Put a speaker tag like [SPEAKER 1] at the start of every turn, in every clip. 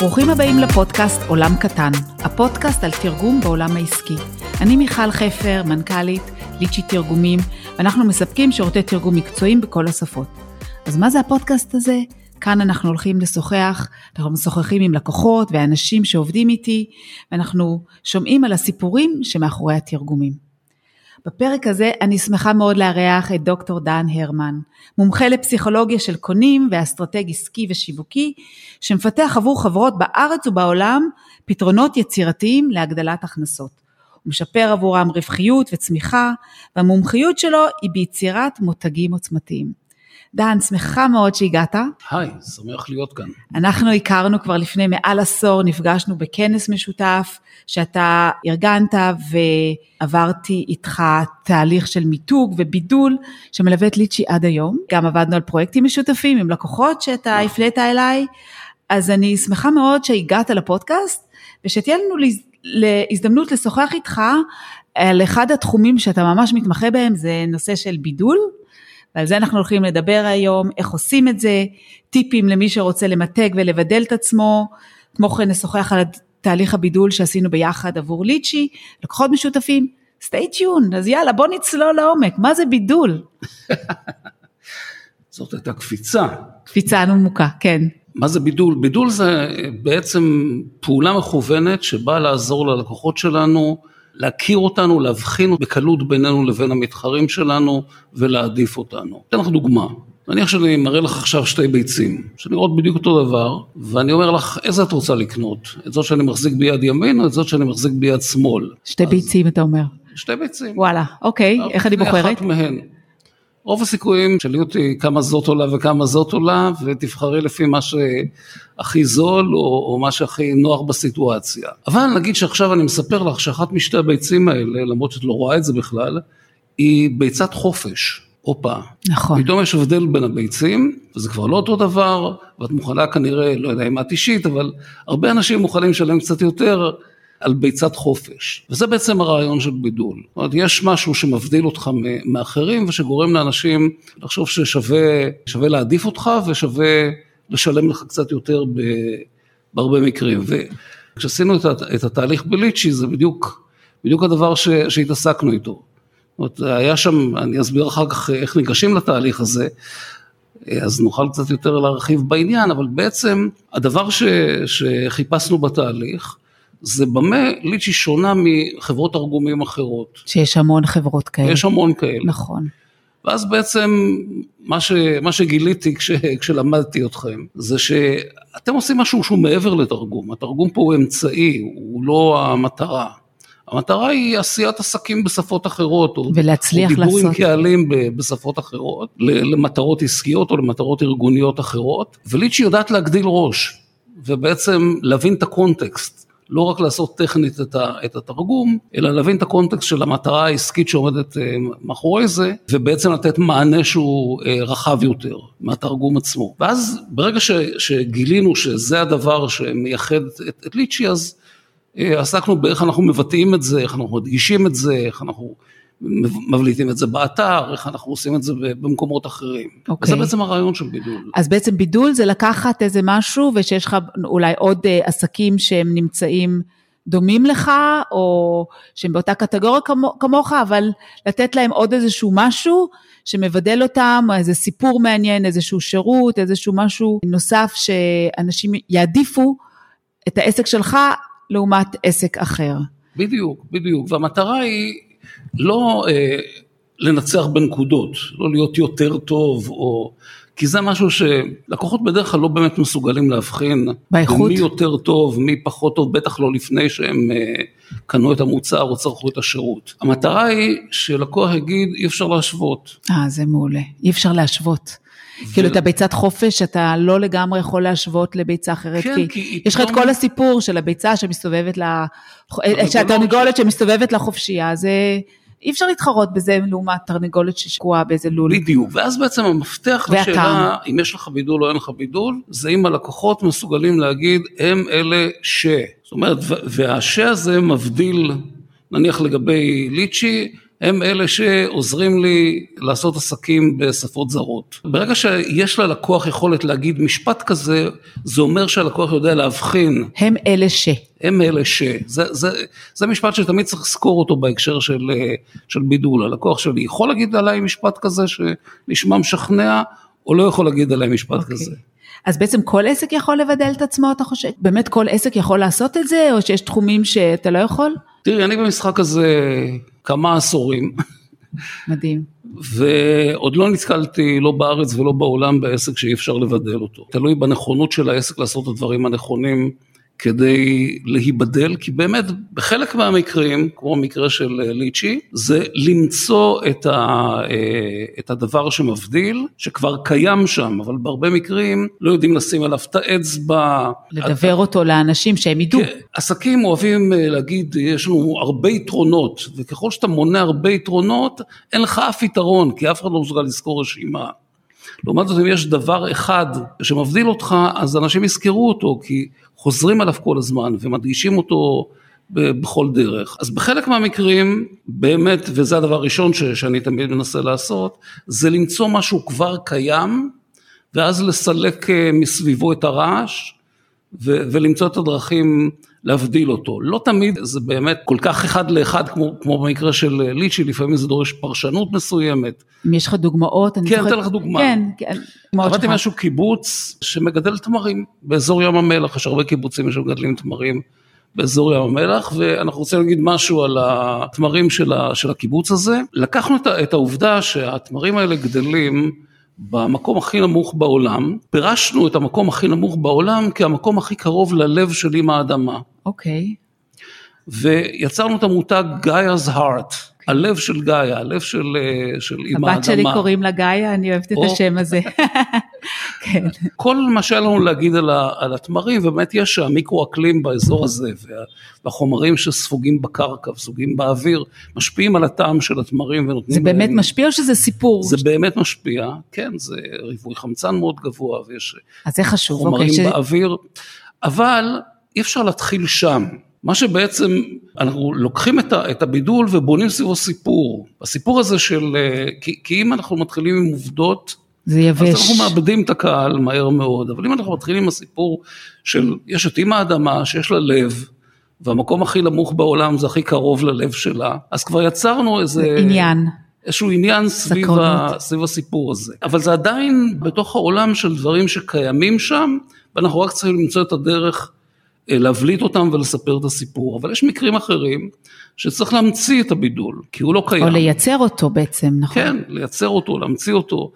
[SPEAKER 1] ברוכים הבאים לפודקאסט עולם קטן, הפודקאסט על תרגום בעולם העסקי. אני מיכל חפר, מנכ"לית ליצ'י תרגומים, ואנחנו מספקים שירותי תרגום מקצועיים בכל השפות. אז מה זה הפודקאסט הזה? כאן אנחנו הולכים לשוחח, אנחנו משוחחים עם לקוחות ואנשים שעובדים איתי, ואנחנו שומעים על הסיפורים שמאחורי התרגומים. בפרק הזה אני שמחה מאוד לארח את דוקטור דן הרמן, מומחה לפסיכולוגיה של קונים ואסטרטג עסקי ושיווקי, שמפתח עבור חברות בארץ ובעולם פתרונות יצירתיים להגדלת הכנסות. הוא משפר עבורם רווחיות וצמיחה, והמומחיות שלו היא ביצירת מותגים עוצמתיים. דן, שמחה מאוד שהגעת.
[SPEAKER 2] היי, שמח להיות כאן.
[SPEAKER 1] אנחנו הכרנו כבר לפני מעל עשור, נפגשנו בכנס משותף שאתה ארגנת ועברתי איתך תהליך של מיתוג ובידול שמלווה את ליצ'י עד היום. גם עבדנו על פרויקטים משותפים עם לקוחות שאתה נכון. הפלאת אליי, אז אני שמחה מאוד שהגעת לפודקאסט ושתהיה לנו להזדמנות לשוחח איתך על אחד התחומים שאתה ממש מתמחה בהם, זה נושא של בידול. ועל זה אנחנו הולכים לדבר היום, איך עושים את זה, טיפים למי שרוצה למתג ולבדל את עצמו, כמו כן נשוחח על תהליך הבידול שעשינו ביחד עבור ליצ'י, לקוחות משותפים, stay tuned, אז יאללה בוא נצלול לעומק, מה זה בידול?
[SPEAKER 2] זאת הייתה קפיצה.
[SPEAKER 1] קפיצה עמוקה, כן.
[SPEAKER 2] מה זה בידול? בידול זה בעצם פעולה מכוונת שבאה לעזור ללקוחות שלנו להכיר אותנו, להבחין בקלות בינינו לבין המתחרים שלנו ולהעדיף אותנו. אתן לך דוגמה. נניח שאני מראה לך עכשיו שתי ביצים, שנראות בדיוק אותו דבר, ואני אומר לך, איזה את רוצה לקנות? את זאת שאני מחזיק ביד ימין או את זאת שאני מחזיק ביד שמאל?
[SPEAKER 1] שתי אז... ביצים אתה אומר.
[SPEAKER 2] שתי ביצים.
[SPEAKER 1] וואלה, אוקיי, איך אני בוחרת?
[SPEAKER 2] אחת מהן. רוב הסיכויים, שאלי אותי כמה זאת עולה וכמה זאת עולה, ותבחרי לפי מה שהכי זול או, או מה שהכי נוח בסיטואציה. אבל נגיד שעכשיו אני מספר לך שאחת משתי הביצים האלה, למרות שאת לא רואה את זה בכלל, היא ביצת חופש. הופה.
[SPEAKER 1] נכון.
[SPEAKER 2] פתאום יש הבדל בין הביצים, וזה כבר לא אותו דבר, ואת מוכנה כנראה, לא יודע אם את אישית, אבל הרבה אנשים מוכנים לשלם קצת יותר על ביצת חופש, וזה בעצם הרעיון של בידול. זאת אומרת, יש משהו שמבדיל אותך מאחרים ושגורם לאנשים לחשוב ששווה להעדיף אותך ושווה לשלם לך קצת יותר בהרבה מקרים. וכשעשינו את התהליך בליצ'י זה בדיוק, בדיוק הדבר ש, שהתעסקנו איתו. זאת אומרת, היה שם, אני אסביר אחר כך איך ניגשים לתהליך הזה, אז נוכל קצת יותר להרחיב בעניין, אבל בעצם הדבר ש, שחיפשנו בתהליך, זה במה ליצ'י שונה מחברות תרגומים אחרות.
[SPEAKER 1] שיש המון חברות כאלה.
[SPEAKER 2] יש המון כאלה.
[SPEAKER 1] נכון.
[SPEAKER 2] ואז בעצם מה, ש, מה שגיליתי כש, כשלמדתי אתכם, זה שאתם עושים משהו שהוא מעבר לתרגום, התרגום פה הוא אמצעי, הוא לא המטרה. המטרה היא עשיית עסקים בשפות אחרות,
[SPEAKER 1] ולהצליח
[SPEAKER 2] או דיבור
[SPEAKER 1] לעשות.
[SPEAKER 2] עם קהלים בשפות אחרות, למטרות עסקיות או למטרות ארגוניות אחרות, וליצ'י יודעת להגדיל ראש, ובעצם להבין את הקונטקסט. לא רק לעשות טכנית את התרגום, אלא להבין את הקונטקסט של המטרה העסקית שעומדת אה, מאחורי זה, ובעצם לתת מענה שהוא אה, רחב יותר מהתרגום עצמו. ואז ברגע ש, שגילינו שזה הדבר שמייחד את, את ליצ'י, אז אה, עסקנו באיך אנחנו מבטאים את זה, איך אנחנו מדגישים את זה, איך אנחנו מבליטים את זה באתר, איך אנחנו עושים את זה במקומות אחרים. Okay.
[SPEAKER 1] אוקיי.
[SPEAKER 2] וזה בעצם הרעיון של בידול.
[SPEAKER 1] אז בעצם בידול זה לקחת איזה משהו ושיש לך אולי עוד אה, עסקים שהם נמצאים דומים לך, או שהם באותה קטגוריה כמו, כמוך, אבל לתת להם עוד איזשהו משהו שמבדל אותם, איזה סיפור מעניין, איזשהו שירות, איזשהו משהו נוסף שאנשים יעדיפו את העסק שלך לעומת עסק אחר.
[SPEAKER 2] בדיוק, בדיוק, והמטרה היא לא אה, לנצח בנקודות, לא להיות יותר טוב, או... כי זה משהו שלקוחות בדרך כלל לא באמת מסוגלים להבחין.
[SPEAKER 1] באיכות?
[SPEAKER 2] מי יותר טוב, מי פחות טוב, בטח לא לפני שהם אה, קנו את המוצר או צרכו את השירות. המטרה היא שלקוח יגיד אי אפשר להשוות.
[SPEAKER 1] אה, זה מעולה, אי אפשר להשוות. ו... כאילו את הביצת חופש, אתה לא לגמרי יכול להשוות לביצה אחרת,
[SPEAKER 2] כן,
[SPEAKER 1] כי,
[SPEAKER 2] כי
[SPEAKER 1] יש לך את כל הסיפור של הביצה שמסתובבת, לה... שהתרנגולת שמסתובבת לחופשייה, זה... אי אפשר להתחרות בזה לעומת תרנגולת ששקועה באיזה לול.
[SPEAKER 2] בדיוק, ואז בעצם המפתח לשאלה אם יש לך בידול או אין לך בידול, זה אם הלקוחות מסוגלים להגיד הם אלה ש. זאת אומרת, והש הזה מבדיל, נניח לגבי ליצ'י, הם אלה שעוזרים לי לעשות עסקים בשפות זרות. ברגע שיש ללקוח יכולת להגיד משפט כזה, זה אומר שהלקוח יודע להבחין.
[SPEAKER 1] הם אלה ש.
[SPEAKER 2] הם אלה ש. זה, זה, זה משפט שתמיד צריך לזכור אותו בהקשר של, של בידול. הלקוח שלי יכול להגיד עליי משפט כזה שנשמע משכנע, או לא יכול להגיד עליי משפט okay. אוקיי. כזה.
[SPEAKER 1] אז בעצם כל עסק יכול לבדל את עצמו, אתה חושב? באמת כל עסק יכול לעשות את זה, או שיש תחומים שאתה לא יכול?
[SPEAKER 2] תראי, אני במשחק הזה כמה עשורים.
[SPEAKER 1] מדהים.
[SPEAKER 2] ועוד לא נתקלתי לא בארץ ולא בעולם בעסק שאי אפשר לבדל אותו. תלוי בנכונות של העסק לעשות את הדברים הנכונים. כדי להיבדל, כי באמת בחלק מהמקרים, כמו המקרה של אה, ליצ'י, זה למצוא את, ה, אה, את הדבר שמבדיל, שכבר קיים שם, אבל בהרבה מקרים לא יודעים לשים עליו את האצבע.
[SPEAKER 1] לדבר את... אותו לאנשים שהם ידעו. כן,
[SPEAKER 2] עסקים אוהבים אה, להגיד, יש לנו הרבה יתרונות, וככל שאתה מונה הרבה יתרונות, אין לך אף יתרון, כי אף אחד לא מסוגל לזכור רשימה. לעומת זאת אם יש דבר אחד שמבדיל אותך אז אנשים יזכרו אותו כי חוזרים עליו כל הזמן ומדגישים אותו בכל דרך. אז בחלק מהמקרים באמת, וזה הדבר הראשון ש, שאני תמיד מנסה לעשות, זה למצוא משהו כבר קיים ואז לסלק אה, מסביבו את הרעש ו, ולמצוא את הדרכים להבדיל אותו. לא תמיד זה באמת כל כך אחד לאחד כמו, כמו במקרה של ליצ'י, לפעמים זה דורש פרשנות מסוימת.
[SPEAKER 1] אם יש לך דוגמאות,
[SPEAKER 2] אני כן, אתן לך דוגמה. כן, כן. עבדתי איזשהו קיבוץ שמגדל תמרים באזור ים המלח, יש הרבה קיבוצים שמגדלים תמרים. באזור ים המלח, ואנחנו רוצים להגיד משהו על התמרים של, של הקיבוץ הזה. לקחנו את העובדה שהתמרים האלה גדלים במקום הכי נמוך בעולם, פירשנו את המקום הכי נמוך בעולם כהמקום הכי קרוב ללב של אימא האדמה.
[SPEAKER 1] אוקיי. Okay.
[SPEAKER 2] ויצרנו את המותג גאיה's heart, הלב של גאיה, הלב של, אה, של אימא האדמה.
[SPEAKER 1] הבת שלי קוראים לה גאיה, אני אוהבת את השם הזה.
[SPEAKER 2] כן. כל מה שהיה לנו להגיד על, ה, על התמרים, באמת יש שהמיקרו אקלים באזור הזה, וה, והחומרים שספוגים בקרקע וספוגים באוויר, משפיעים על הטעם של התמרים ונותנים...
[SPEAKER 1] זה באמת להם, משפיע או שזה סיפור?
[SPEAKER 2] זה באמת משפיע, כן, זה ריבוי חמצן מאוד גבוה, ויש
[SPEAKER 1] אז זה חשוב,
[SPEAKER 2] חומרים אוקיי, באוויר, ש... אבל אי אפשר להתחיל שם. מה שבעצם, אנחנו לוקחים את הבידול ובונים סביבו סיפור. הסיפור הזה של, אה, כי, כי אם אנחנו מתחילים עם עובדות,
[SPEAKER 1] זה יבש. אז
[SPEAKER 2] אנחנו מאבדים את הקהל מהר מאוד, אבל אם אנחנו מתחילים עם הסיפור של, יש את אימא האדמה שיש לה לב, והמקום הכי נמוך בעולם זה הכי קרוב ללב שלה, אז כבר יצרנו איזה...
[SPEAKER 1] עניין.
[SPEAKER 2] איזשהו עניין סביב, ה, סביב הסיפור הזה. אבל זה עדיין בתוך העולם של דברים שקיימים שם, ואנחנו רק צריכים למצוא את הדרך אה, להבליט אותם ולספר את הסיפור, אבל יש מקרים אחרים שצריך להמציא את הבידול, כי הוא לא קיים.
[SPEAKER 1] או לייצר אותו בעצם, נכון?
[SPEAKER 2] כן, לייצר אותו, להמציא אותו,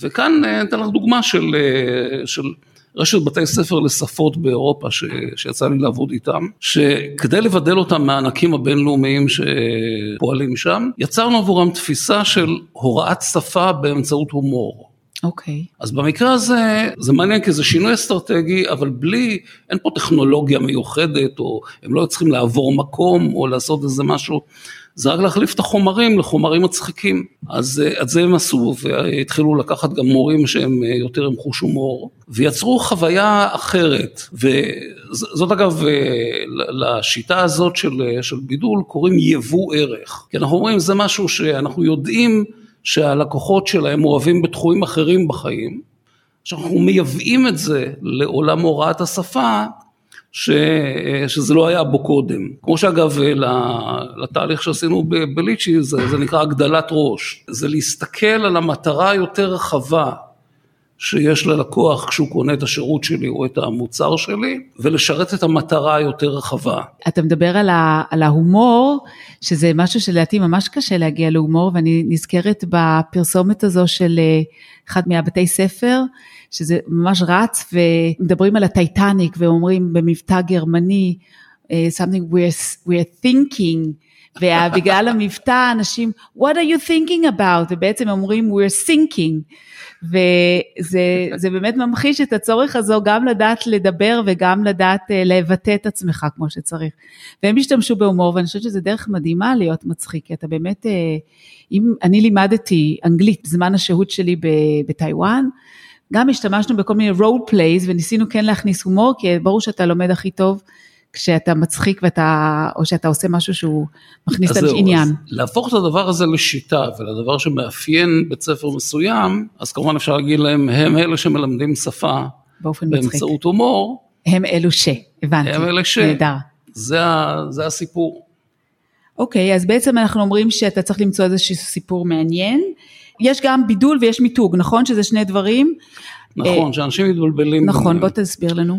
[SPEAKER 2] וכאן אה, אתן לך דוגמה של, אה, של רשת בתי ספר לשפות באירופה ש, שיצא לי לעבוד איתם, שכדי לבדל אותם מהענקים הבינלאומיים שפועלים שם, יצרנו עבורם תפיסה של הוראת שפה באמצעות הומור.
[SPEAKER 1] אוקיי. Okay.
[SPEAKER 2] אז במקרה הזה, זה מעניין כי זה שינוי אסטרטגי, אבל בלי, אין פה טכנולוגיה מיוחדת, או הם לא צריכים לעבור מקום, או לעשות איזה משהו, זה רק להחליף את החומרים לחומרים מצחיקים. אז אה, את זה הם עשו, והתחילו לקחת גם מורים שהם אה, יותר עם חוש הומור, ויצרו חוויה אחרת. וזאת אגב, אה, לשיטה הזאת של, של בידול קוראים יבוא ערך. כי אנחנו אומרים, זה משהו שאנחנו יודעים, שהלקוחות שלהם אוהבים בתחומים אחרים בחיים, שאנחנו מייבאים את זה לעולם הוראת השפה, ש, שזה לא היה בו קודם. כמו שאגב לתהליך שעשינו בליצ'י זה, זה נקרא הגדלת ראש, זה להסתכל על המטרה היותר רחבה שיש ללקוח כשהוא קונה את השירות שלי או את המוצר שלי, ולשרת את המטרה היותר רחבה.
[SPEAKER 1] אתה מדבר על, ה, על ההומור, שזה משהו שלדעתי ממש קשה להגיע להומור, ואני נזכרת בפרסומת הזו של אה, אחד מהבתי ספר, שזה ממש רץ, ומדברים על הטייטניק, ואומרים במבטא גרמני, אה, something we're, we're thinking, ובגלל המבטא אנשים, what are you thinking about? ובעצם אומרים we're thinking. וזה באמת ממחיש את הצורך הזו גם לדעת לדבר וגם לדעת uh, לבטא את עצמך כמו שצריך. והם השתמשו בהומור ואני חושבת שזה דרך מדהימה להיות מצחיק, כי אתה באמת, uh, אם אני לימדתי אנגלית בזמן השהות שלי בטיוואן, גם השתמשנו בכל מיני role plays וניסינו כן להכניס הומור, כי ברור שאתה לומד הכי טוב כשאתה מצחיק ואתה, או שאתה עושה משהו שהוא מכניס את העניין.
[SPEAKER 2] להפוך את הדבר הזה לשיטה ולדבר שמאפיין בית ספר מסוים, אז כמובן אפשר להגיד להם, הם אלה שמלמדים שפה
[SPEAKER 1] באופן
[SPEAKER 2] באמצעות
[SPEAKER 1] מצחיק.
[SPEAKER 2] הומור,
[SPEAKER 1] הם אלו ש, הבנתי.
[SPEAKER 2] הם אלה ש...
[SPEAKER 1] נהדר.
[SPEAKER 2] זה, זה הסיפור.
[SPEAKER 1] אוקיי, אז בעצם אנחנו אומרים שאתה צריך למצוא איזשהו סיפור מעניין. יש גם בידול ויש מיתוג, נכון? שזה שני דברים.
[SPEAKER 2] נכון, שאנשים מתבלבלים.
[SPEAKER 1] נכון. בוא תסביר לנו.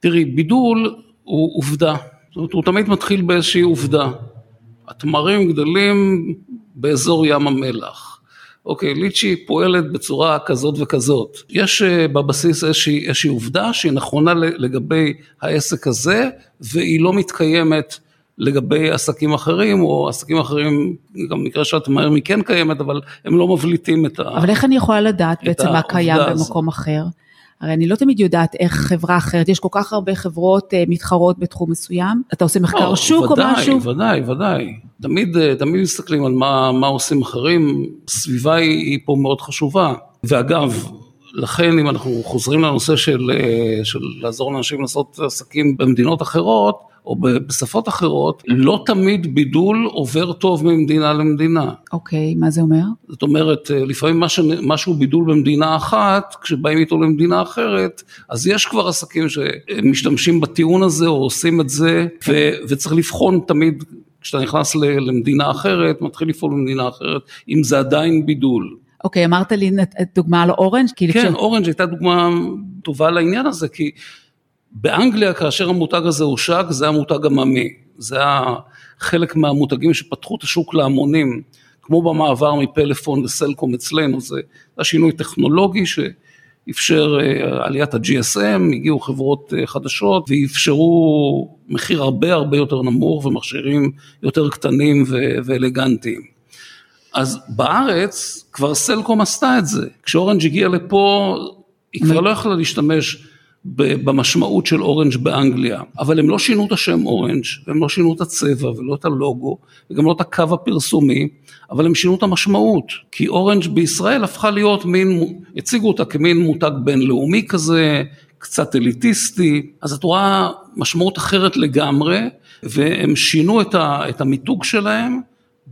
[SPEAKER 2] תראי, בידול הוא עובדה, זאת אומרת, הוא תמיד מתחיל באיזושהי עובדה. התמרים גדלים באזור ים המלח. אוקיי, ליצ'י פועלת בצורה כזאת וכזאת. יש אה, בבסיס איזושהי, איזושהי עובדה שהיא נכונה לגבי העסק הזה, והיא לא מתקיימת לגבי עסקים אחרים, או עסקים אחרים, גם במקרה של התמרים היא כן קיימת, אבל הם לא מבליטים את ה...
[SPEAKER 1] אבל איך אני יכולה לדעת בעצם מה קיים. במקום אחר? הרי אני לא תמיד יודעת איך חברה אחרת, יש כל כך הרבה חברות אה, מתחרות בתחום מסוים, אתה עושה מחקר
[SPEAKER 2] לא,
[SPEAKER 1] שוק
[SPEAKER 2] ודאי,
[SPEAKER 1] או משהו?
[SPEAKER 2] ודאי, ודאי. תמיד, אה, תמיד מסתכלים על מה, מה עושים אחרים, סביבה היא, היא פה מאוד חשובה. ואגב, לכן אם אנחנו חוזרים לנושא של, אה, של לעזור לאנשים לעשות עסקים במדינות אחרות, או בשפות אחרות, לא תמיד בידול עובר טוב ממדינה למדינה.
[SPEAKER 1] אוקיי, מה זה אומר?
[SPEAKER 2] זאת אומרת, אה, לפעמים מה ש- משהו בידול במדינה אחת, כשבאים איתו למדינה אחרת, אז יש כבר עסקים שמשתמשים בטיעון הזה או עושים את זה, ו- וצריך לבחון תמיד, כשאתה נכנס למדינה אחרת, מתחיל לפעול במדינה אחרת, אם זה עדיין בידול.
[SPEAKER 1] אוקיי, אמרת לי דוגמה על אורנג', כי
[SPEAKER 2] כן,
[SPEAKER 1] לפני-
[SPEAKER 2] אורנג' הייתה דוגמה טובה לעניין הזה, כי באנגליה כאשר המותג הזה הושק, זה היה מותג עממי, זה היה חלק מהמותגים שפתחו את השוק להמונים, כמו במעבר מפלאפון לסלקום אצלנו, זה היה שינוי טכנולוגי שאפשר אה, עליית ה-GSM, הגיעו חברות אה, חדשות ואפשרו מחיר הרבה הרבה יותר נמוך ומכשירים יותר קטנים ואלגנטיים. אז בארץ כבר סלקום עשתה את זה, כשאורנג' הגיע לפה היא כבר לא יכלה להשתמש במשמעות של אורנג' באנגליה, אבל הם לא שינו את השם אורנג', והם לא שינו את הצבע ולא את הלוגו, וגם לא את הקו הפרסומי, אבל הם שינו את המשמעות, כי אורנג' בישראל הפכה להיות מין, הציגו אותה כמין מותג בינלאומי כזה, קצת אליטיסטי, אז את רואה משמעות אחרת לגמרי, והם שינו את, ה, את המיתוג שלהם,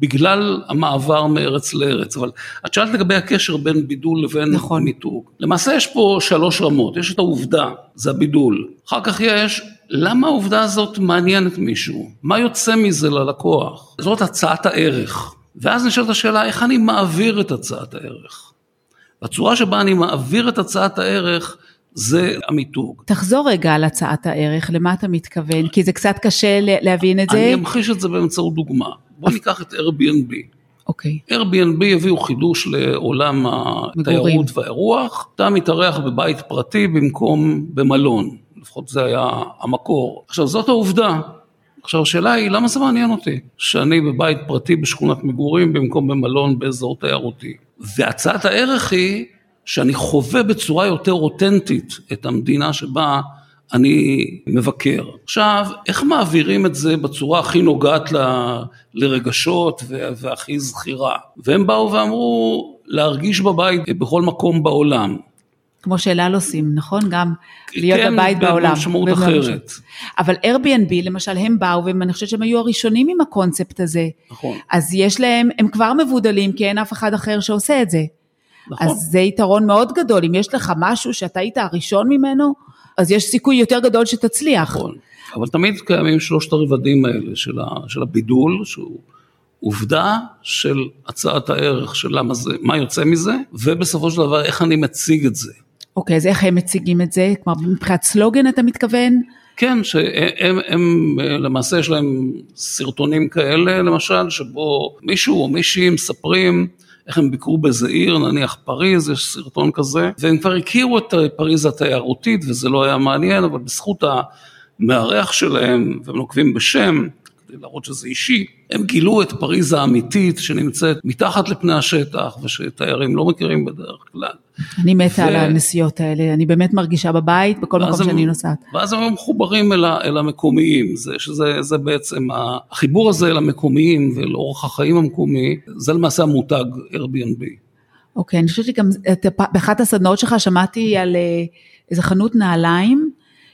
[SPEAKER 2] בגלל המעבר מארץ לארץ, אבל את שאלת לגבי הקשר בין בידול לבין
[SPEAKER 1] נכון.
[SPEAKER 2] מיתוג. למעשה יש פה שלוש רמות, יש את העובדה, זה הבידול. אחר כך יש, למה העובדה הזאת מעניינת מישהו? מה יוצא מזה ללקוח? זאת הצעת הערך. ואז נשאלת השאלה, איך אני מעביר את הצעת הערך? הצורה שבה אני מעביר את הצעת הערך, זה המיתוג.
[SPEAKER 1] תחזור רגע על הצעת הערך, למה אתה מתכוון? כי זה קצת קשה להבין את זה.
[SPEAKER 2] אני אמחיש את זה באמצעות דוגמה. בוא ניקח את Airbnb.
[SPEAKER 1] אוקיי,
[SPEAKER 2] Airbnb הביאו חידוש לעולם. התיירות והאירוח, אתה מתארח בבית פרטי במקום במלון, לפחות זה היה המקור. עכשיו זאת העובדה, עכשיו השאלה היא למה זה מעניין אותי שאני בבית פרטי בשכונת מגורים במקום במלון באזור תיירותי. והצעת הערך היא שאני חווה בצורה יותר אותנטית את המדינה שבה אני מבקר. עכשיו, איך מעבירים את זה בצורה הכי נוגעת ל- לרגשות ו- והכי זכירה? והם באו ואמרו להרגיש בבית בכל מקום בעולם.
[SPEAKER 1] כמו שאלה עושים, נכון? גם להיות
[SPEAKER 2] כן,
[SPEAKER 1] בבית בעולם.
[SPEAKER 2] במשמעות
[SPEAKER 1] ובמשמעות.
[SPEAKER 2] אחרת.
[SPEAKER 1] אבל Airbnb למשל הם באו ואני חושבת שהם היו הראשונים עם הקונספט הזה.
[SPEAKER 2] נכון,
[SPEAKER 1] אז יש להם, הם כבר מבודלים כי אין אף אחד אחר שעושה את זה.
[SPEAKER 2] נכון.
[SPEAKER 1] אז זה יתרון מאוד גדול, אם יש לך משהו שאתה היית הראשון ממנו, אז יש סיכוי יותר גדול שתצליח.
[SPEAKER 2] נכון, אבל תמיד קיימים שלושת הרבדים האלה של, ה, של הבידול, שהוא עובדה של הצעת הערך של למה זה, מה יוצא מזה, ובסופו של דבר איך אני מציג את זה.
[SPEAKER 1] אוקיי, אז איך הם מציגים את זה? כלומר, מבחינת סלוגן אתה מתכוון?
[SPEAKER 2] כן, שהם הם, למעשה יש להם סרטונים כאלה, למשל, שבו מישהו או מישהי מספרים איך הם ביקרו באיזה עיר, נניח פריז, יש סרטון כזה, והם כבר הכירו את פריז התיירותית וזה לא היה מעניין, אבל בזכות המארח שלהם, והם נוקבים בשם, כדי להראות שזה אישי, הם גילו את פריז האמיתית שנמצאת מתחת לפני השטח ושתיירים לא מכירים בדרך כלל.
[SPEAKER 1] אני מתה
[SPEAKER 2] ו-
[SPEAKER 1] על הנסיעות האלה, אני באמת מרגישה בבית בכל מקום
[SPEAKER 2] הם-
[SPEAKER 1] שאני נוסעת.
[SPEAKER 2] ואז הם מחוברים אל, ה, אל המקומיים, זה, שזה זה בעצם, החיבור הזה אל המקומיים ואל אורח החיים המקומי, זה למעשה המותג Airbnb.
[SPEAKER 1] אוקיי, אני חושבת שגם, באחת הסדנאות שלך שמעתי על אה, איזה חנות נעליים,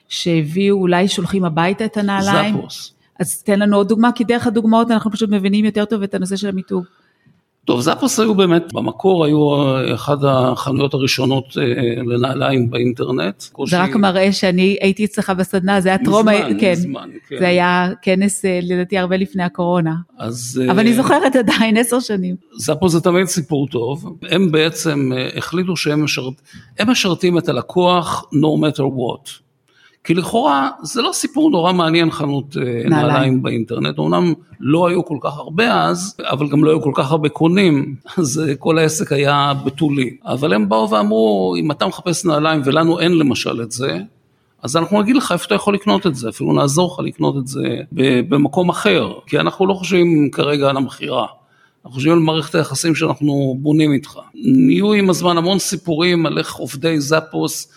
[SPEAKER 1] שהביאו, אולי שולחים הביתה את הנעליים.
[SPEAKER 2] זאפוס.
[SPEAKER 1] אז תן לנו עוד דוגמה, כי דרך הדוגמאות אנחנו פשוט מבינים יותר טוב את הנושא של המיתוג.
[SPEAKER 2] טוב, זאפוס היו באמת, במקור היו אה, אחת החנויות הראשונות אה, לנעליים באינטרנט.
[SPEAKER 1] זה רק מראה שאני הייתי אצלך בסדנה, זה היה טרום,
[SPEAKER 2] מזמן,
[SPEAKER 1] כן,
[SPEAKER 2] מזמן, כן.
[SPEAKER 1] זה היה כנס אה, לדעתי הרבה לפני הקורונה,
[SPEAKER 2] אז...
[SPEAKER 1] אבל
[SPEAKER 2] אה,
[SPEAKER 1] אני זוכרת עדיין עשר שנים.
[SPEAKER 2] זאפו זה תמיד סיפור טוב, הם בעצם אה, החליטו שהם משרת, הם משרתים את הלקוח no matter what. כי לכאורה זה לא סיפור נורא מעניין חנות אה,
[SPEAKER 1] נעליים.
[SPEAKER 2] נעליים באינטרנט, אמנם לא היו כל כך הרבה אז, אבל גם לא היו כל כך הרבה קונים, אז אה, כל העסק היה בתולי. אבל הם באו ואמרו, אם אתה מחפש נעליים ולנו אין למשל את זה, אז אנחנו נגיד לך איפה אתה יכול לקנות את זה, אפילו נעזור לך לקנות את זה במקום אחר, כי אנחנו לא חושבים כרגע על המכירה. אנחנו חושבים על מערכת היחסים שאנחנו בונים איתך. נהיו עם הזמן המון סיפורים על איך עובדי זאפוס,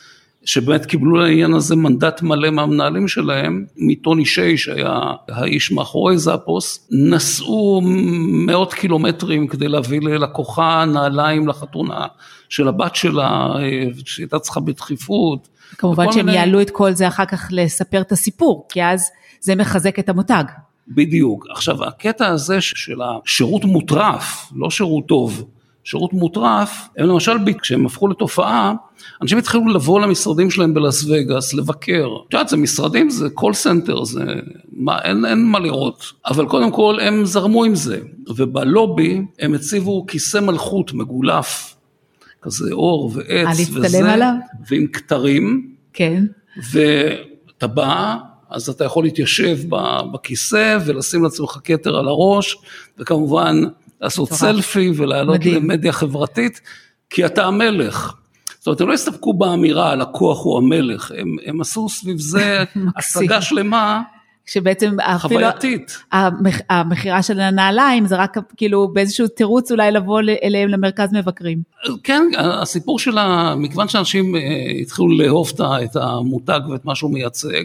[SPEAKER 2] שבאמת קיבלו לעניין הזה מנדט מלא מהמנהלים שלהם, מטוני שיי שהיה האיש מאחורי זאפוס, נסעו מאות קילומטרים כדי להביא ללקוחה נעליים לחתונה של הבת שלה, אה, שהייתה צריכה בדחיפות.
[SPEAKER 1] כמובן שהם
[SPEAKER 2] מיני-
[SPEAKER 1] יעלו את כל זה אחר כך לספר את הסיפור, כי אז זה מחזק את המותג.
[SPEAKER 2] בדיוק. עכשיו, הקטע הזה של השירות מוטרף, לא שירות טוב, שירות מוטרף, הם למשל, כשהם הפכו לתופעה, אנשים התחילו לבוא למשרדים שלהם בלאס וגאס, לבקר. את יודעת, זה משרדים, זה call center, זה... מה, אין, אין מה לראות. אבל קודם כל, הם זרמו עם זה. ובלובי, הם הציבו כיסא מלכות מגולף, כזה אור ועץ
[SPEAKER 1] להצטלם
[SPEAKER 2] וזה,
[SPEAKER 1] עליו?
[SPEAKER 2] ועם כתרים.
[SPEAKER 1] כן.
[SPEAKER 2] ואתה בא, אז אתה יכול להתיישב בכיסא ולשים לעצמך כתר על הראש, וכמובן לעשות. סלפי ולעלות. למדיה חברתית, כי אתה המלך. זאת אומרת, הם לא הסתפקו באמירה, הלקוח הוא המלך, הם, הם עשו סביב זה. השגה שלמה,
[SPEAKER 1] שבעצם אפילו
[SPEAKER 2] חווייתית.
[SPEAKER 1] המכ- המכירה של הנעליים זה רק כאילו באיזשהו תירוץ אולי לבוא אליהם למרכז מבקרים.
[SPEAKER 2] כן, הסיפור של ה... מכיוון שאנשים אה, התחילו לאהוב את המותג ואת מה שהוא מייצג,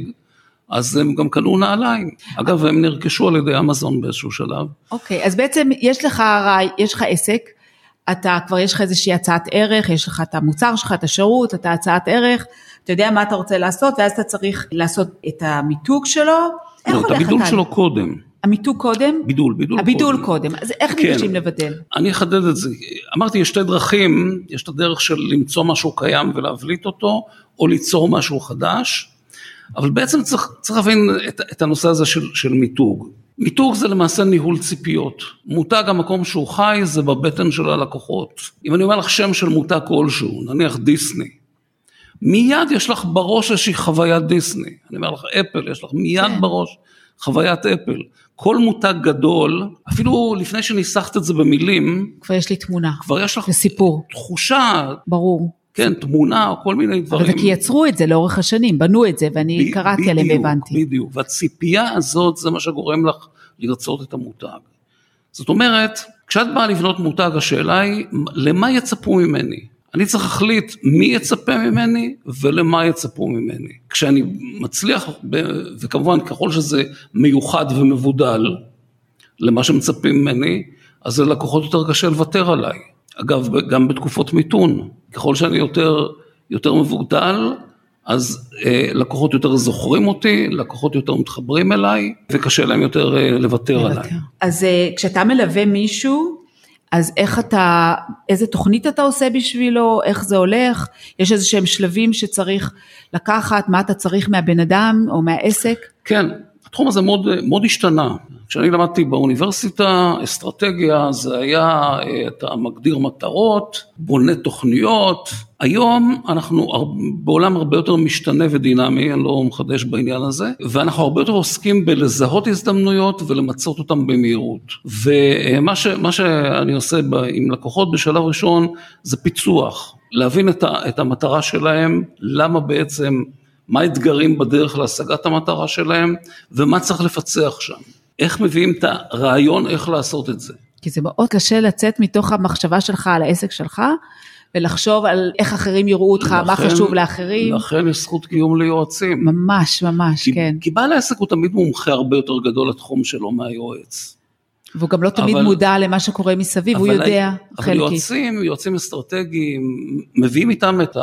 [SPEAKER 2] אז הם גם קנו נעליים. אגב, הם נרכשו על ידי אמזון באיזשהו שלב.
[SPEAKER 1] אוקיי, אז בעצם יש לך, יש לך עסק, אתה כבר יש לך איזושהי הצעת ערך, יש לך את המוצר שלך, את השירות, את ההצעת ערך, אתה יודע מה אתה רוצה לעשות, ואז אתה צריך לעשות את המיתוג שלו.
[SPEAKER 2] לא, את הבידול
[SPEAKER 1] התהליך?
[SPEAKER 2] שלו קודם.
[SPEAKER 1] המיתוג קודם?
[SPEAKER 2] בידול, בידול
[SPEAKER 1] הבידול
[SPEAKER 2] קודם.
[SPEAKER 1] קודם, אז איך
[SPEAKER 2] כן.
[SPEAKER 1] ניגשים לבדל?
[SPEAKER 2] אני אחדד את זה. אמרתי, יש שתי דרכים, יש את הדרך של למצוא משהו קיים ולהבליט אותו, או ליצור משהו חדש, אבל בעצם צריך, צריך להבין את, את הנושא הזה של, של מיתוג. מיתוג זה למעשה ניהול ציפיות. מותג המקום שהוא חי זה בבטן של הלקוחות. אם אני אומר לך שם של מותג כלשהו, נניח דיסני, מיד יש לך בראש איזושהי חוויית דיסני. אני אומר לך אפל, יש לך מיד
[SPEAKER 1] כן.
[SPEAKER 2] בראש חוויית אפל. כל מותג גדול, אפילו לפני שניסחת את זה במילים,
[SPEAKER 1] כבר יש לי תמונה,
[SPEAKER 2] כבר יש לך
[SPEAKER 1] זה סיפור,
[SPEAKER 2] תחושה,
[SPEAKER 1] ברור.
[SPEAKER 2] כן, תמונה או כל מיני דברים.
[SPEAKER 1] אבל כי יצרו את זה לאורך השנים, בנו את זה, ואני
[SPEAKER 2] ב-
[SPEAKER 1] קראתי עליהם והבנתי.
[SPEAKER 2] בדיוק, והציפייה הזאת זה מה שגורם לך לרצות את המותג. זאת אומרת, כשאת באה לבנות מותג, השאלה היא, למה יצפו ממני? אני צריך להחליט מי יצפה ממני ולמה יצפו ממני. כשאני מצליח, וכמובן ככל שזה מיוחד ומבודל למה שמצפים ממני, אז ללקוחות יותר קשה לוותר עליי. אגב, גם בתקופות מיתון, ככל שאני יותר, יותר מבודל, אז אה, לקוחות יותר זוכרים אותי, לקוחות יותר מתחברים אליי, וקשה להם יותר אה, לוותר. עליי.
[SPEAKER 1] אז אה, כשאתה מלווה מישהו, אז איך אתה, איזה תוכנית אתה עושה בשבילו, איך זה הולך, יש איזה שהם שלבים שצריך לקחת, מה אתה צריך מהבן אדם או מהעסק?
[SPEAKER 2] כן, התחום הזה מאוד, מאוד השתנה. כשאני למדתי באוניברסיטה, אסטרטגיה זה היה, אה, אתה מגדיר מטרות, בונה תוכניות. היום אנחנו בעולם הרבה יותר משתנה ודינמי, אני לא מחדש בעניין הזה, ואנחנו הרבה יותר עוסקים בלזהות הזדמנויות ולמצות אותן במהירות. ומה ש, שאני עושה ב, עם לקוחות בשלב ראשון זה פיצוח, להבין את, ה, את המטרה שלהם, למה בעצם מה האתגרים בדרך להשגת המטרה שלהם, ומה צריך לפצח שם. איך מביאים את הרעיון איך לעשות את זה.
[SPEAKER 1] כי זה מאוד קשה לצאת מתוך המחשבה שלך על העסק שלך, ולחשוב על איך אחרים יראו אותך, מה
[SPEAKER 2] לכן-
[SPEAKER 1] חשוב לאחרים.
[SPEAKER 2] לכן יש זכות קיום ליועצים.
[SPEAKER 1] ממש, ממש,
[SPEAKER 2] כי,
[SPEAKER 1] כן.
[SPEAKER 2] כי בעל העסק הוא תמיד מומחה הרבה יותר גדול לתחום שלו מהיועץ.
[SPEAKER 1] והוא גם לא תמיד אבל, מודע למה שקורה מסביב, הוא יודע
[SPEAKER 2] אבל חלקית. אבל יועצים, יועצים אסטרטגיים, מביאים איתם את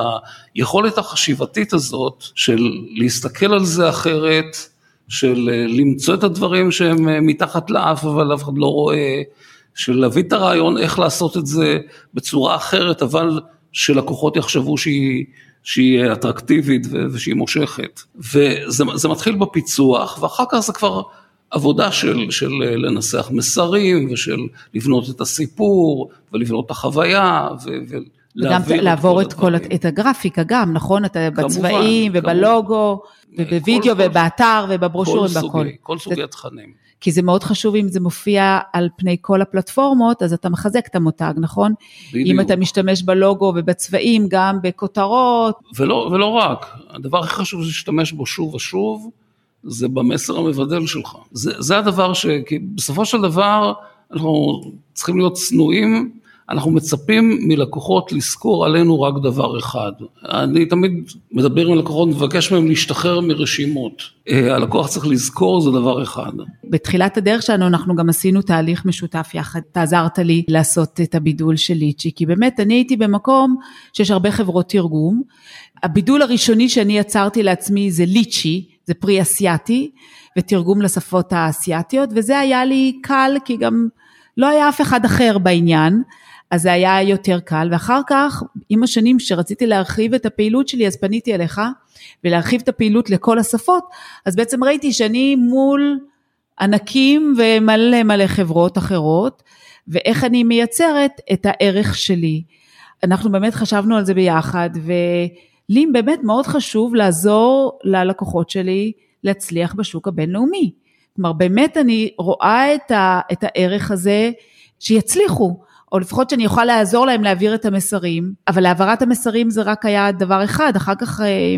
[SPEAKER 2] היכולת החשיבתית הזאת של להסתכל על זה אחרת, של אה, למצוא את הדברים שהם אה, מתחת לאף אבל אף אחד לא רואה, של להביא את הרעיון איך לעשות את זה בצורה אחרת, אבל שלקוחות יחשבו שהיא, שהיא אטרקטיבית ושהיא מושכת. וזה מתחיל בפיצוח, ואחר כך זה כבר עבודה של, של לנסח מסרים ושל לבנות את הסיפור ולבנות את החוויה ו,
[SPEAKER 1] וגם לעבור את כל, את הגרפיקה גם, נכון? אתה כמובן, בצבעים ובלוגו ובווידאו ובאתר ובברושורים והכל.
[SPEAKER 2] כל סוגי התכנים.
[SPEAKER 1] כי זה מאוד חשוב אם זה מופיע על פני כל הפלטפורמות, אז אתה מחזק את המותג, נכון? בדיוק. אם אתה משתמש בלוגו ובצבעים, גם בכותרות.
[SPEAKER 2] ולא, ולא רק, הדבר הכי חשוב זה להשתמש בו שוב ושוב, זה במסר המבדל שלך. זה, זה הדבר ש... כי בסופו של דבר אנחנו צריכים להיות צנועים, אנחנו מצפים מלקוחות לזכור עלינו רק דבר אחד. אני תמיד מדבר עם לקוחות, מבקש מהם להשתחרר מרשימות. אה, הלקוח צריך לזכור זה דבר אחד.
[SPEAKER 1] בתחילת הדרך שלנו אנחנו גם עשינו תהליך משותף יחד, אתה עזרת לי לעשות את הבידול של ליצ'י, כי באמת אני הייתי במקום שיש הרבה חברות תרגום. הבידול הראשוני שאני יצרתי לעצמי זה ליצ'י, זה פרי אסיאתי ותרגום לשפות האסייתיות, וזה היה לי קל כי גם לא היה אף אחד אחר בעניין, אז זה היה יותר קל, ואחר כך, עם השנים שרציתי להרחיב את הפעילות שלי, אז פניתי אליך, ולהרחיב את הפעילות לכל השפות, אז בעצם ראיתי שאני מול ענקים ומלא מלא חברות אחרות, ואיך אני מייצרת את הערך שלי. אנחנו באמת חשבנו על זה ביחד, ו... לי באמת מאוד חשוב לעזור ללקוחות שלי להצליח בשוק הבינלאומי. כלומר, באמת אני רואה את, ה, את הערך הזה שיצליחו, או לפחות שאני אוכל לעזור להם להעביר את המסרים, אבל העברת המסרים זה רק היה דבר אחד, אחר כך אה,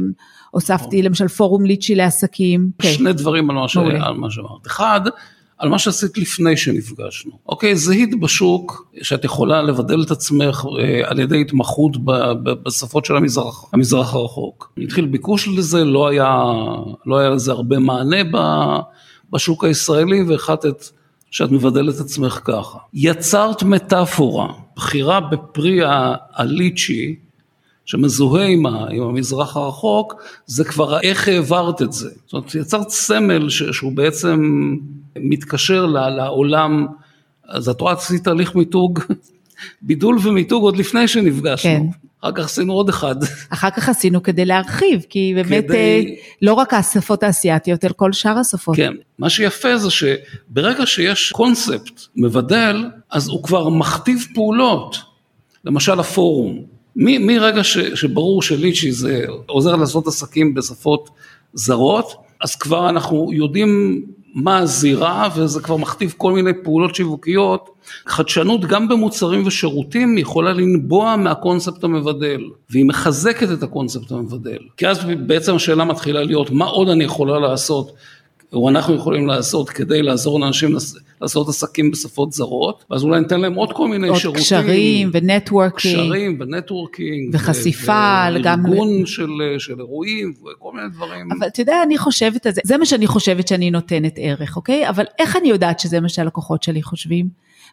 [SPEAKER 1] הוספתי למשל פורום ליצ'י לעסקים.
[SPEAKER 2] שני כן. דברים על מה שאמרת. אחד, על מה שעשית לפני שנפגשנו. אוקיי, זיהית בשוק שאת יכולה לבדל את עצמך אה, על ידי התמחות בשפות של המזרח, המזרח הרחוק. התחיל ביקוש לזה, לא היה, לא היה לזה הרבה מענה בשוק הישראלי והחלטת שאת מבדלת עצמך ככה. יצרת מטאפורה, בחירה בפרי הליצ'י שמזוהה עם, עם המזרח הרחוק, זה כבר איך העברת את זה. זאת אומרת, יצרת סמל שהוא בעצם מתקשר לעולם, אז את רואה, עשית תהליך מיתוג, בידול ומיתוג עוד לפני שנפגשנו. כן. אחר כך עשינו עוד אחד.
[SPEAKER 1] אחר כך עשינו כדי להרחיב, כי באמת כדי... אה, לא רק השפות האסייתיות, אלא כל שאר השפות.
[SPEAKER 2] כן, מה שיפה זה שברגע שיש קונספט מבדל, אז הוא כבר מכתיב פעולות. למשל הפורום, מרגע שברור שליצ'י זה עוזר לעשות עסקים בשפות זרות, אז כבר אנחנו יודעים מה הזירה וזה כבר מכתיב כל מיני פעולות שיווקיות. חדשנות גם במוצרים ושירותים יכולה לנבוע מהקונספט המבדל והיא מחזקת את הקונספט המבדל. כי אז בעצם השאלה מתחילה להיות מה עוד אני יכולה לעשות או אנחנו יכולים לעשות כדי לעזור לאנשים לעשות עסקים בשפות זרות, ואז אולי ניתן להם עוד כל מיני עוד שירותים.
[SPEAKER 1] עוד קשרים ו networking.
[SPEAKER 2] קשרים ו networking.
[SPEAKER 1] וחשיפה.
[SPEAKER 2] וגם... וארגון של, של אירועים וכל מיני דברים.
[SPEAKER 1] אבל אתה יודע, אני חושבת זה, זה מה שאני חושבת שאני נותנת ערך, אוקיי? אבל איך אני יודעת שזה מה שהלקוחות שלי חושבים?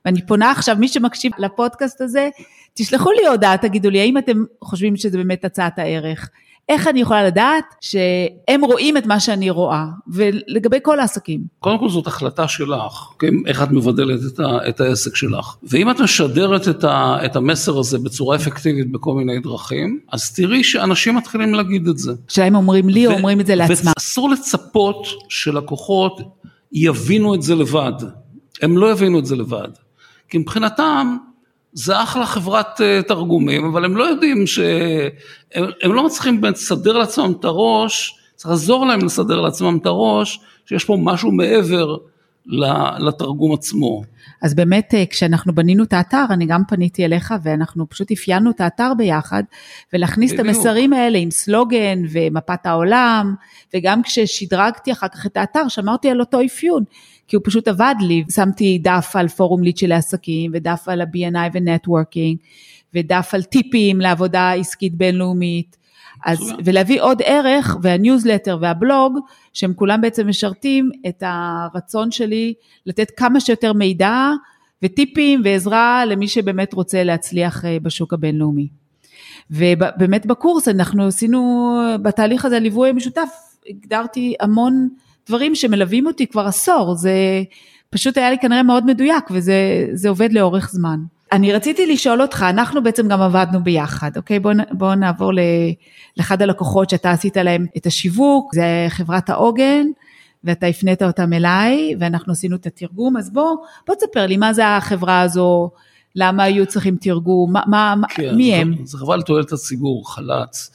[SPEAKER 1] ואני פונה עכשיו, מי שמקשיב לפודקאסט הזה, תשלחו לי הודעה, תגידו לי, האם אתם חושבים שזה באמת הצעת הערך? איך אני יכולה לדעת שהם רואים את מה שאני רואה, ולגבי כל העסקים?
[SPEAKER 2] קודם כל זאת החלטה שלך, כן? איך את מבדלת את, ה, את העסק שלך. ואם את משדרת את, ה, את המסר הזה בצורה אפקטיבית בכל מיני דרכים, אז תראי שאנשים מתחילים להגיד את זה.
[SPEAKER 1] השאלה אם אומרים לי ו- או אומרים את זה לעצמם.
[SPEAKER 2] ואסור לצפות שלקוחות יבינו את זה לבד. הם לא יבינו את זה לבד. כי מבחינתם, זה אחלה חברת אה, תרגומים, אבל הם לא יודעים ש... הם, הם לא מצליחים באמת לסדר לעצמם את הראש, צריך לעזור להם לסדר לעצמם את הראש, שיש פה משהו מעבר לתרגום עצמו.
[SPEAKER 1] אז באמת אה, כשאנחנו בנינו את האתר, אני גם פניתי אליך ואנחנו פשוט אפיינו את האתר ביחד, ולהכניס בדיוק. את המסרים האלה עם סלוגן ומפת העולם, וגם כששדרגתי אחר כך את האתר, שמרתי על אותו אפיון, כי הוא פשוט עבד לי, שמתי דף על פורום ליצ'י לעסקים, ודף על ה- BNI ו networking, ודף על טיפים לעבודה עסקית בינלאומית. אז. ולהביא עוד ערך, והניוזלטר והבלוג, שהם כולם בעצם משרתים את הרצון שלי לתת כמה שיותר מידע וטיפים ועזרה למי שבאמת רוצה להצליח אה, בשוק הבינלאומי. ובאמת בקורס אנחנו עשינו, בתהליך הזה ליווי משותף, הגדרתי המון דברים שמלווים אותי כבר עשור, זה פשוט היה לי כנראה מאוד מדויק וזה עובד לאורך זמן. אני רציתי לשאול אותך, אנחנו בעצם גם עבדנו ביחד, אוקיי? בוא, בוא נעבור לאחד הלקוחות שאתה עשית להם את השיווק, זה חברת העוגן, ואתה הפנית אותם אליי, ואנחנו עשינו את התרגום, אז בוא, בוא תספר לי מה זה החברה הזו, למה היו צריכים תרגום, מה, מה, כן, מי הם?
[SPEAKER 2] זה חברה לתועלת הציבור, חל"צ.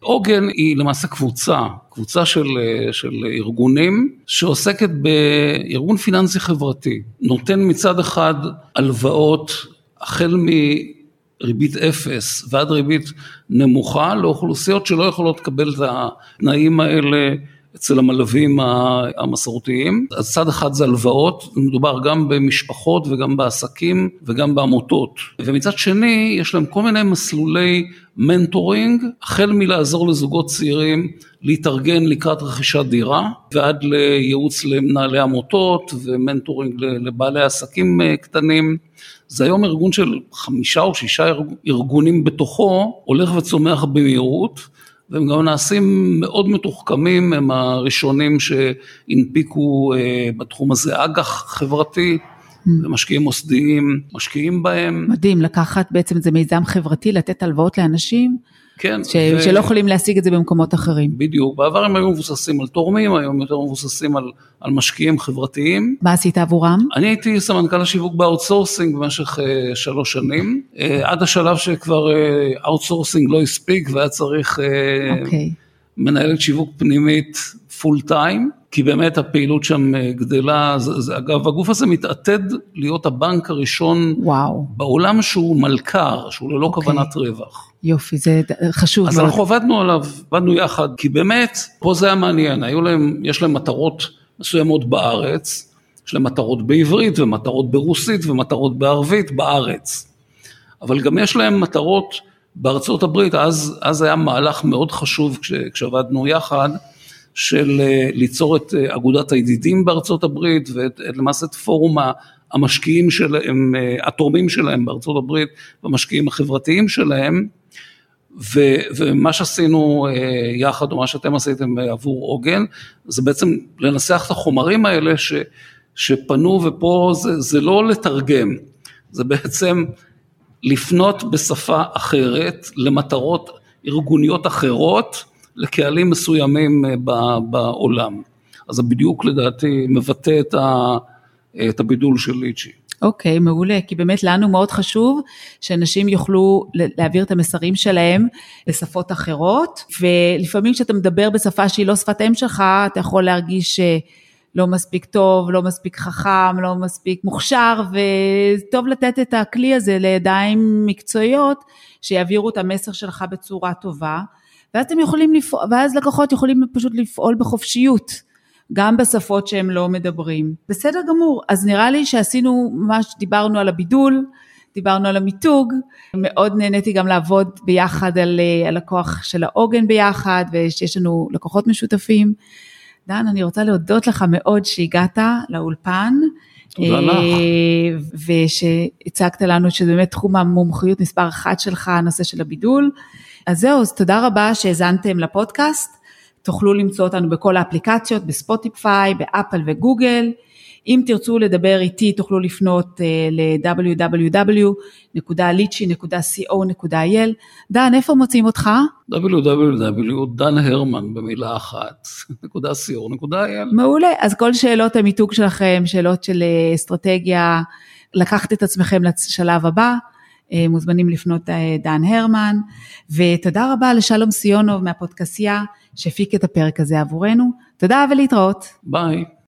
[SPEAKER 2] עוגן היא למעשה קבוצה, קבוצה של, של ארגונים שעוסקת בארגון פיננסי חברתי, נותן מצד אחד הלוואות החל מריבית אפס ועד ריבית נמוכה לאוכלוסיות שלא יכולות לקבל את התנאים האלה אצל המלווים המסורתיים. אז צד אחד זה הלוואות, מדובר גם במשפחות וגם בעסקים וגם בעמותות. ומצד שני, יש להם כל מיני מסלולי מנטורינג, החל מלעזור לזוגות צעירים להתארגן לקראת רכישת דירה, ועד לייעוץ למנהלי עמותות ומנטורינג לבעלי עסקים קטנים. זה היום ארגון של חמישה או שישה ארגונים בתוכו, הולך וצומח במהירות. והם גם נעשים מאוד מתוחכמים, הם הראשונים שהנפיקו בתחום הזה אג"ח חברתי, ומשקיעים מוסדיים משקיעים בהם.
[SPEAKER 1] מדהים, לקחת בעצם איזה מיזם חברתי, לתת הלוואות לאנשים,
[SPEAKER 2] כן.
[SPEAKER 1] ש... ו... שלא יכולים להשיג את זה במקומות אחרים.
[SPEAKER 2] בדיוק, בעבר הם היו מבוססים על תורמים, היום יותר מבוססים על, על משקיעים חברתיים.
[SPEAKER 1] מה עשית עבורם?
[SPEAKER 2] אני הייתי סמנכ"ל השיווק ב outsourcing במשך אה, שלוש שנים, אה, עד השלב שכבר outsourcing אה, לא הספיק והיה צריך אה, okay. מנהלת שיווק פנימית פול טיים. כי באמת הפעילות שם גדלה, זה, זה, אגב הגוף הזה מתעתד להיות הבנק הראשון
[SPEAKER 1] וואו.
[SPEAKER 2] בעולם שהוא מלכ"ר, שהוא ללא okay. כוונת רווח.
[SPEAKER 1] יופי, זה חשוב.
[SPEAKER 2] אז מאוד. אנחנו עבדנו עליו, עבדנו יחד, כי באמת, פה זה היה מעניין, היו להם, יש להם מטרות מסוימות בארץ, יש להם מטרות בעברית ומטרות ברוסית ומטרות בערבית בארץ, אבל גם יש להם מטרות בארצות הברית, אז, אז היה מהלך מאוד חשוב כש, כשעבדנו יחד, של ליצור את אגודת הידידים בארצות הברית ולמעשה את פורום המשקיעים שלהם, התורמים שלהם בארצות הברית והמשקיעים החברתיים שלהם ו, ומה שעשינו יחד או מה שאתם עשיתם עבור עוגן זה בעצם לנסח את החומרים האלה ש, שפנו ופה זה, זה לא לתרגם, זה בעצם לפנות בשפה אחרת למטרות ארגוניות אחרות לקהלים מסוימים בעולם. אז זה בדיוק לדעתי מבטא את הבידול של ליצ'י.
[SPEAKER 1] אוקיי, okay, מעולה, כי באמת לנו מאוד חשוב שאנשים יוכלו להעביר את המסרים שלהם לשפות אחרות, ולפעמים כשאתה מדבר בשפה שהיא לא שפת אם שלך, אתה יכול להרגיש לא מספיק טוב, לא מספיק חכם, לא מספיק מוכשר, וטוב לתת את הכלי הזה לידיים מקצועיות, שיעבירו את המסר שלך בצורה טובה. ואז אתם יכולים לפעול, ואז לקוחות יכולים פשוט לפעול בחופשיות, גם בשפות שהם לא מדברים. בסדר גמור, אז נראה לי שעשינו ממש, דיברנו על הבידול, דיברנו על המיתוג, מאוד נהניתי גם לעבוד ביחד על הלקוח של העוגן ביחד, ושיש לנו לקוחות משותפים. דן, אני רוצה להודות לך מאוד שהגעת לאולפן.
[SPEAKER 2] תודה לך.
[SPEAKER 1] ושהצגת לנו שזה באמת תחום המומחיות מספר אחת שלך, הנושא של הבידול. אז זהו, אז תודה רבה שהאזנתם לפודקאסט. תוכלו למצוא אותנו בכל האפליקציות, בספוטיפיי, באפל וגוגל. אם תרצו לדבר איתי, תוכלו לפנות ל-www.lichy.co.il. דן, איפה מוצאים אותך?
[SPEAKER 2] www.danherman במילה אחת, .co.il.
[SPEAKER 1] מעולה, אז כל שאלות המיתוג שלכם, שאלות של אסטרטגיה, לקחת את עצמכם לשלב הבא. מוזמנים לפנות דן הרמן, ותודה רבה לשלום סיונוב מהפודקסייה שהפיק את הפרק הזה עבורנו. תודה ולהתראות.
[SPEAKER 2] ביי.